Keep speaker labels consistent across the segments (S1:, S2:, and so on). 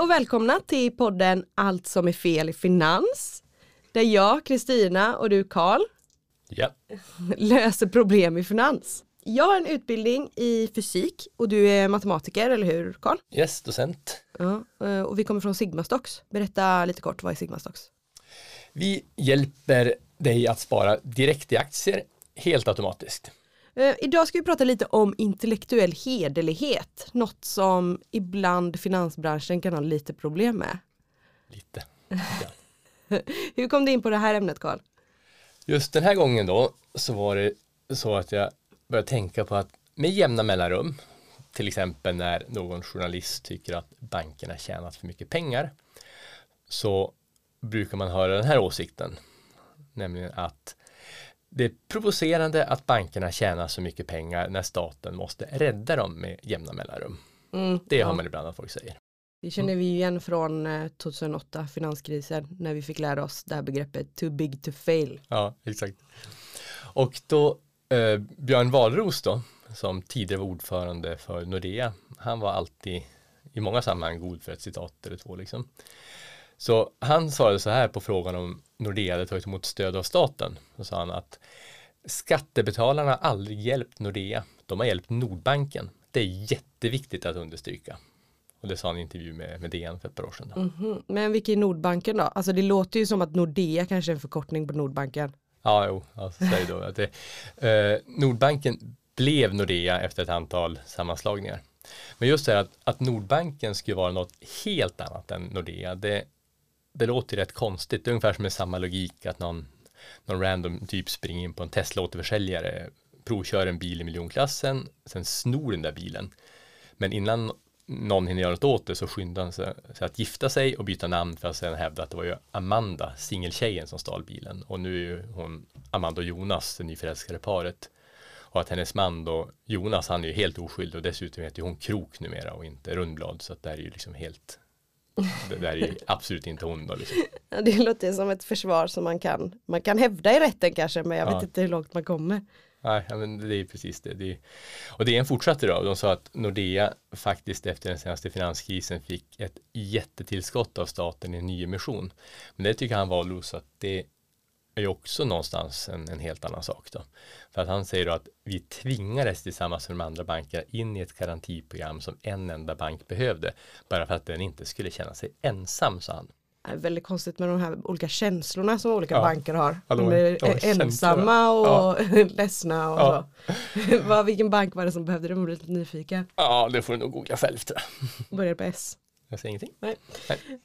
S1: Och välkomna till podden Allt som är fel i finans. Där jag, Kristina och du Karl
S2: Ja,
S1: löser problem i finans. Jag har en utbildning i fysik och du är matematiker, eller hur Karl?
S2: yes, docent.
S1: Ja, eh, och vi kommer från Sigmastocks. Berätta lite kort, vad är Sigmastocks?
S2: Vi hjälper dig att spara direkt i aktier helt automatiskt.
S1: Eh, idag ska vi prata lite om intellektuell hederlighet, något som ibland finansbranschen kan ha lite problem med.
S2: Lite.
S1: Hur kom du in på det här ämnet Karl?
S2: Just den här gången då så var det så att jag började tänka på att med jämna mellanrum, till exempel när någon journalist tycker att bankerna tjänat för mycket pengar, så brukar man höra den här åsikten, nämligen att det är provocerande att bankerna tjänar så mycket pengar när staten måste rädda dem med jämna mellanrum.
S1: Mm,
S2: Det har
S1: ja.
S2: man ibland att folk säger.
S1: Det känner vi igen från eh, 2008, finanskrisen, när vi fick lära oss det här begreppet too big to fail.
S2: Ja, exakt. Och då eh, Björn Wahlroos då, som tidigare var ordförande för Nordea, han var alltid i många sammanhang god för ett citat eller två liksom. Så han svarade så här på frågan om Nordea hade tagit emot stöd av staten. Då sa han att skattebetalarna har aldrig hjälpt Nordea, de har hjälpt Nordbanken. Det är jätteviktigt att understryka. Och det sa han i en intervju med, med DN för ett par år sedan. Då.
S1: Mhm. Men vilken är Nordbanken då? Alltså det låter ju som att Nordea kanske är en förkortning på Nordbanken.
S2: Ja, jo, alltså, säg då att det, eh, Nordbanken blev Nordea efter ett antal sammanslagningar. Men just det här att, att Nordbanken skulle vara något helt annat än Nordea, det, det låter ju rätt konstigt. Det är ungefär som med samma logik att någon, någon random typ springer in på en Tesla-återförsäljare, provkör en bil i miljonklassen, sen snor den där bilen. Men innan någon hinner göra något åt det så skyndar han sig att gifta sig och byta namn för att sedan hävda att det var ju Amanda, singeltjejen som stal bilen. Och nu är ju hon Amanda och Jonas, det nyförälskade paret. Och att hennes man då, Jonas, han är ju helt oskyldig och dessutom heter ju hon Krok numera och inte Rundblad. Så att det här är ju liksom helt, det där är ju absolut inte hon då liksom.
S1: Ja, det låter som ett försvar som man kan, man kan hävda i rätten kanske, men jag
S2: Ja.
S1: vet inte hur långt man kommer.
S2: Nej, men det är precis det. det är, och det är en fortsatt idag. De sa att Nordea faktiskt efter den senaste finanskrisen fick ett jättetillskott av staten i en nyemission. Men det tycker han Wahlroos att det är ju också någonstans en, en helt annan sak då. För att han säger då att vi tvingades tillsammans med de andra bankerna in i ett garantiprogram som en enda bank behövde. Bara för att den inte skulle känna sig ensam, sa han.
S1: Det är väldigt konstigt med de här olika känslorna som olika
S2: Ja.
S1: banker har.
S2: Ja, de
S1: är
S2: känslor.
S1: ensamma och ledsna och
S2: Ja.
S1: så. Vilken bank var det som behövde det? Jag blir lite nyfiken.
S2: Ja, det får du nog googla själv tror jag.
S1: Börjar på S.
S2: Jag säger ingenting.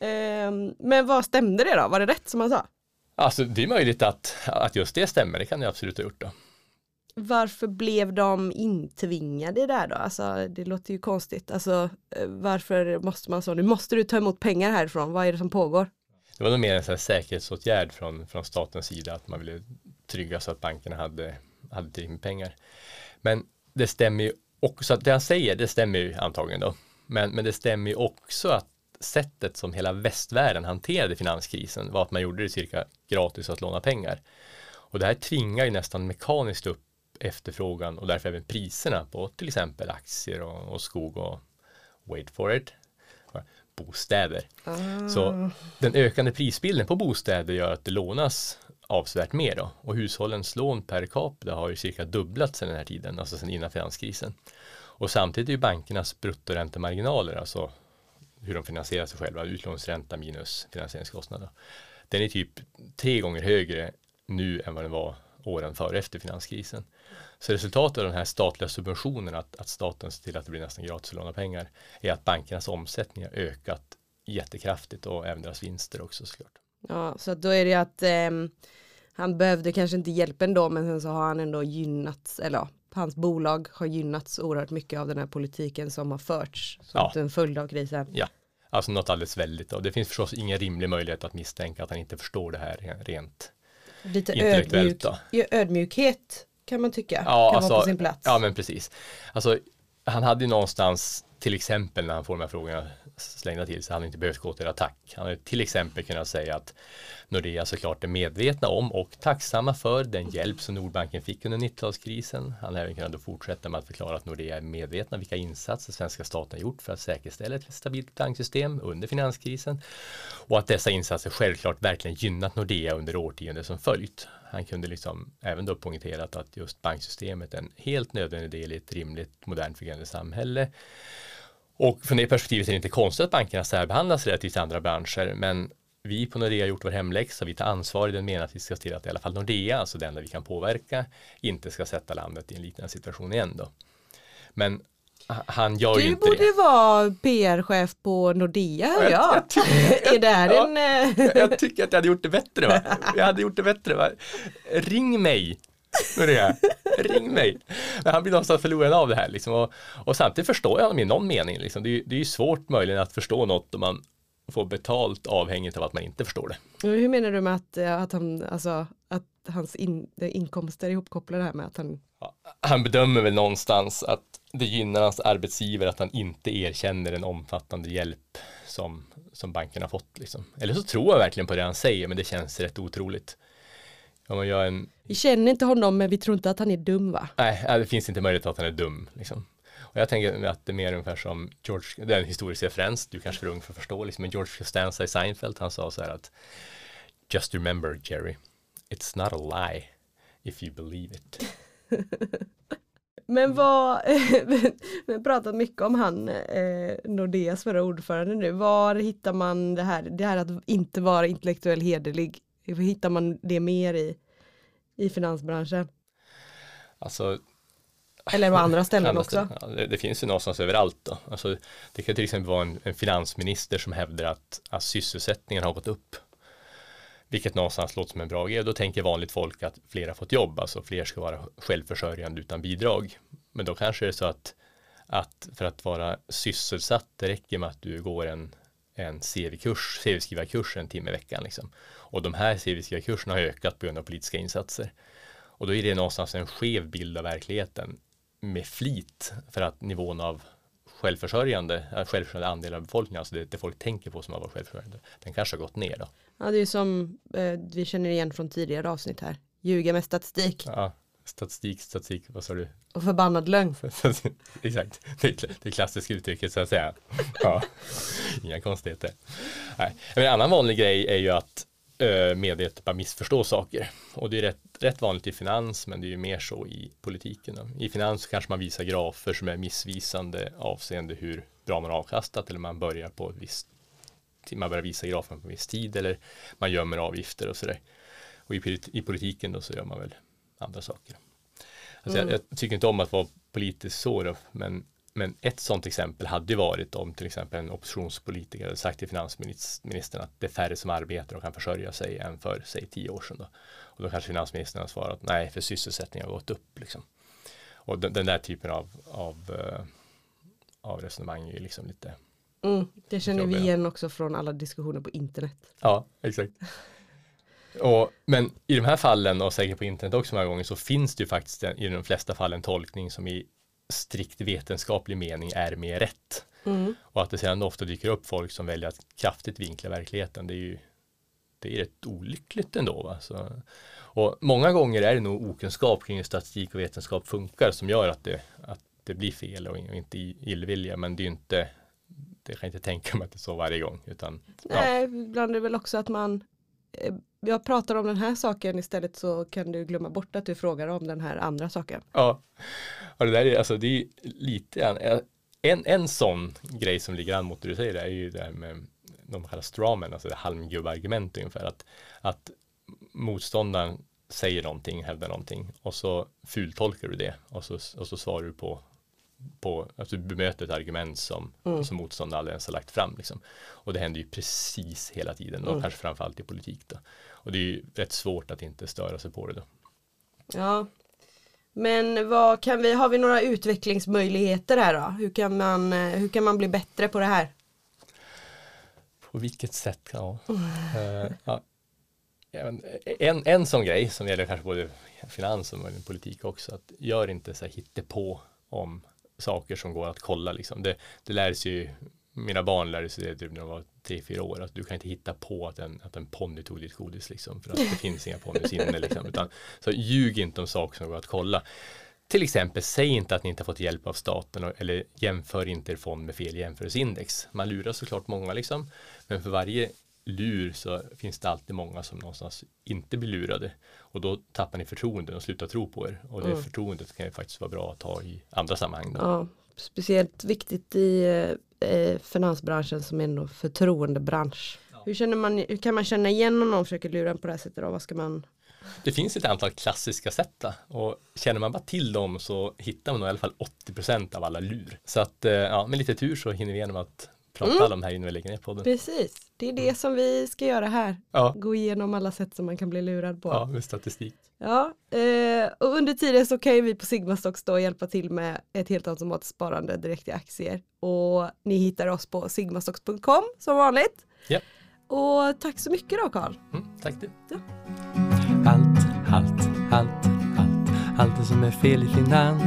S1: Ehm, men vad stämde det då? Var det rätt som han sa?
S2: Alltså det är möjligt att, att just det stämmer, det kan jag absolut ha gjort då.
S1: Varför blev de intvingade där då? Alltså det låter ju konstigt. Alltså eh, varför måste man så? Nu måste du ta emot pengar härifrån. Vad är det som pågår?
S2: Det var nog mer en sån säkerhetsåtgärd från, från statens sida att man ville trygga så att bankerna hade, hade tillräckligt med pengar. Men det stämmer ju också, att det han säger, det stämmer ju antagligen då. Men, men det stämmer ju också att sättet som hela västvärlden hanterade finanskrisen var att man gjorde det cirka gratis att låna pengar. Och det här tvingar ju nästan mekaniskt upp efterfrågan och därför även priserna på till exempel aktier och, och skog och wait for it, bostäder. Så den ökande prisbilden på bostäder gör att det lånas avsevärt mer då. Och hushållens lån per capita har ju cirka dubblats sedan den här tiden, alltså sedan innan finanskrisen. Och samtidigt är ju bankernas bruttoräntemarginaler, alltså hur de finansierar sig själva, utlåningsränta minus finansieringskostnader. Den är typ tre gånger högre nu än vad den var åren före efter finanskrisen. Så resultatet av den här statliga subventionen, att, att staten ser till att det blir nästan gratis att låna pengar, är att bankernas omsättning har ökat jättekraftigt och även deras vinster också såklart.
S1: Ja, så då är det att eh, han behövde kanske inte hjälpen då men sen så har han ändå gynnats, eller ja, hans bolag har gynnats oerhört mycket av den här politiken som har förts som
S2: Ja.
S1: en följd av krisen.
S2: Ja, Alltså något alldeles väldigt. Och det finns förstås ingen rimlig möjlighet att misstänka att han inte förstår det här rent
S1: Lite
S2: intellektuellt.
S1: ödmjuk, ödmjukhet kan man tycka
S2: Ja,
S1: kan
S2: alltså,
S1: vara på sin plats.
S2: Ja, men precis. Alltså, han hade ju någonstans, till exempel när han får de här frågorna slängda till sig, han har inte behövt gå till attack. Han har till exempel kunnat säga att Nordea såklart är medvetna om och tacksamma för den hjälp som Nordbanken fick under 90-talskrisen. Han har även kunnat fortsätta med att förklara att Nordea är medvetna vilka insatser svenska staten gjort för att säkerställa ett stabilt banksystem under finanskrisen och att dessa insatser självklart verkligen gynnat Nordea under årtionden som följt. Han kunde liksom även då poängterat att just banksystemet är en helt nödvändig del i ett rimligt modernt fungerande samhälle. Och från det perspektivet är det inte konstigt att bankerna särbehandlas relativt till andra branscher, men vi på Nordea har gjort vår hemläxa, vi tar ansvar i den meningen att vi ska se till att i alla fall Nordea, alltså det enda vi kan påverka, inte ska sätta landet i en liknande situation igen då. Men han gör ju
S1: Du
S2: inte
S1: borde
S2: det.
S1: vara PR-chef på Nordea hör jag. är det här
S2: Ja.
S1: en... eh,
S2: Jag tycker att jag hade gjort det bättre va? Jag hade gjort det bättre va? Ring mig! Nordea, ring mig! Han blir någonstans förlorad av det här liksom. och, och samtidigt förstår jag honom i någon mening. Liksom. Det, är, det är ju svårt möjligen att förstå något om man får betalt avhängigt av att man inte förstår det.
S1: Hur menar du med att, eh, att, han, alltså, att hans in, inkomster är ihopkopplade här med att han...
S2: Han bedömer väl någonstans att det gynnar hans arbetsgivare att han inte erkänner en omfattande hjälp som, som banken har fått. Liksom. Eller så tror jag verkligen på det han säger, men det känns rätt otroligt. Om man gör en,
S1: Vi känner inte honom men vi tror inte att han är dum va?
S2: nej, det finns inte möjlighet att han är dum. Liksom. Och jag tänker att det är mer ungefär som George, det är en historisk referens, du kanske är ung för att förstå, liksom, men George Costanza i Seinfeld, han sa så här att Just remember Jerry, it's not a lie if you believe it.
S1: Men vad, vi har pratat mycket om han, eh, Nordeas förra ordförande nu. Var hittar man det här, det här att inte vara intellektuell hederlig? Hittar man det mer i, i finansbranschen?
S2: Alltså,
S1: Eller på andra ställen också?
S2: Ja, det, det finns ju någonstans överallt. Då. Alltså, det kan till exempel vara en, en finansminister som hävdar att, att sysselsättningen har gått upp. Vilket någonstans låter som en bra grej. Då tänker vanligt folk att fler har fått jobb, alltså fler ska vara självförsörjande utan bidrag. Men då kanske det är så att, att för att vara sysselsatt, det räcker med att du går en, en CV-kurs, CV-skrivarkurs en timme i veckan. Liksom. Och de här CV-skrivarkurserna har ökat på grund av politiska insatser. Och då är det någonstans en skev bild av verkligheten med flit för att nivån av självförsörjande, äh, självförsörjande andel av befolkningen, alltså det, det folk tänker på som att vara självförsörjande, den kanske har gått ner då.
S1: Ja, det är som eh, vi känner igen från tidigare avsnitt här. Ljuga med statistik
S2: Ja, statistik, statistik, vad sa du?
S1: och förbannad lögn.
S2: Exakt, det det klassiska uttrycket så att säga. Ja, inga konstigheter. Nej. Men en annan vanlig grej är ju att ö, medvetet bara missförstå saker. Och det är rätt, rätt vanligt i finans, men det är ju mer så i politiken. då. I finans kanske man visar grafer som är missvisande avseende hur bra man har avkastat eller man börjar på ett visst man börjar visa grafen på en viss tid eller man gömmer avgifter och sådär. Och i, i politiken då så gör man väl andra saker. Alltså
S1: Mm.
S2: jag, jag tycker inte om att vara politiskt så men, men ett sådant exempel hade ju varit om till exempel en oppositionspolitiker hade sagt till finansministern att det är färre som arbetar och kan försörja sig än för säg tio år sedan. Då. Och då kanske finansministern har svarat nej, för sysselsättningen har gått upp. Liksom. Och den, den där typen av, av, eh, av resonemang är ju liksom lite
S1: Mm, det känner vi igen också från alla diskussioner på internet.
S2: Ja, exakt. Och, men i de här fallen och säkert på internet också många gånger så finns det ju faktiskt i de flesta fall en tolkning som i strikt vetenskaplig mening är mer rätt.
S1: Mm.
S2: Och att det sedan ofta dyker upp folk som väljer att kraftigt vinkla verkligheten, det är ju det är rätt olyckligt ändå. Va? Så, och många gånger är det nog okunskap kring hur statistik och vetenskap funkar som gör att det, att det blir fel och inte illvilja, men det är ju inte det kan jag inte tänka mig att det är så varje gång. Utan, ja.
S1: Nej, ibland är det väl också att man Eh, jag pratar om den här saken istället så kan du glömma bort att du frågar om den här andra saken.
S2: Ja, och det där är alltså det är lite grann, eh, en, en sån grej som ligger an mot det du säger är ju det här med de kallar strawman, alltså det halmgubbargument ungefär att, att motståndaren säger någonting, hävdar någonting och så fultolkar du det och så, och så svarar du på på, alltså du bemöter ett argument som,
S1: Mm.
S2: som motståndaren ens har lagt fram. Liksom. Och det händer ju precis hela tiden och
S1: Mm.
S2: kanske framförallt i politik. Då. Och det är ju rätt svårt att inte störa sig på det då.
S1: Ja. Men vad kan vi, har vi några utvecklingsmöjligheter här då? Hur kan man, eh, hur kan man bli bättre på det här?
S2: På vilket sätt? Ja. Uh, ja. En, en sån grej som gäller kanske både finans och politik också, att gör inte så här på om saker som går att kolla. Liksom. Det, det lär sig ju, mina barn lärde sig det typ när de var tre, fyra år, att du kan inte hitta på att en, att en ponny tog ditt godis, liksom, för att det finns inga ponnys inne. Liksom, utan, så ljug inte om saker som går att kolla. Till exempel, säg inte att ni inte har fått hjälp av staten eller jämför inte er fond med fel jämförelseindex. Man lurar såklart många liksom, men för varje lur så finns det alltid många som någonstans inte blir lurade och då tappar ni förtroende och slutar tro på er och det mm. förtroendet kan ju faktiskt vara bra att ha i andra sammanhang. Då.
S1: Ja, speciellt viktigt i eh, finansbranschen som är en förtroendebransch. Ja. Hur, känner man, hur kan man känna igen om någon försöker lura en på det här sättet? Då? Vad ska man
S2: det finns ett antal klassiska sätt och känner man bara till dem så hittar man i alla fall 80% av alla lur. Så att eh, ja, med lite tur så hinner vi igenom att prata mm. alla de här innan vi lägger ner podden.
S1: Precis, det är det mm. som vi ska göra här. Ja. Gå igenom alla sätt som man kan bli lurad på.
S2: Ja, med statistik.
S1: Ja, eh, och under tiden så kan ju vi på Sigmastocks då hjälpa till med ett helt automatiskt sparande direkt i aktier. Och ni hittar oss på sigmastocks.com som vanligt.
S2: Ja.
S1: Och tack så mycket då Karl.
S2: Mm, tack du. Ja.
S3: Allt, allt, allt, allt, allt det som är fel i finans.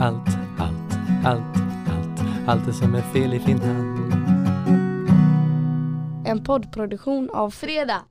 S3: Allt, allt, allt allt det som är fel i Finland.
S4: En poddproduktion av Fredag.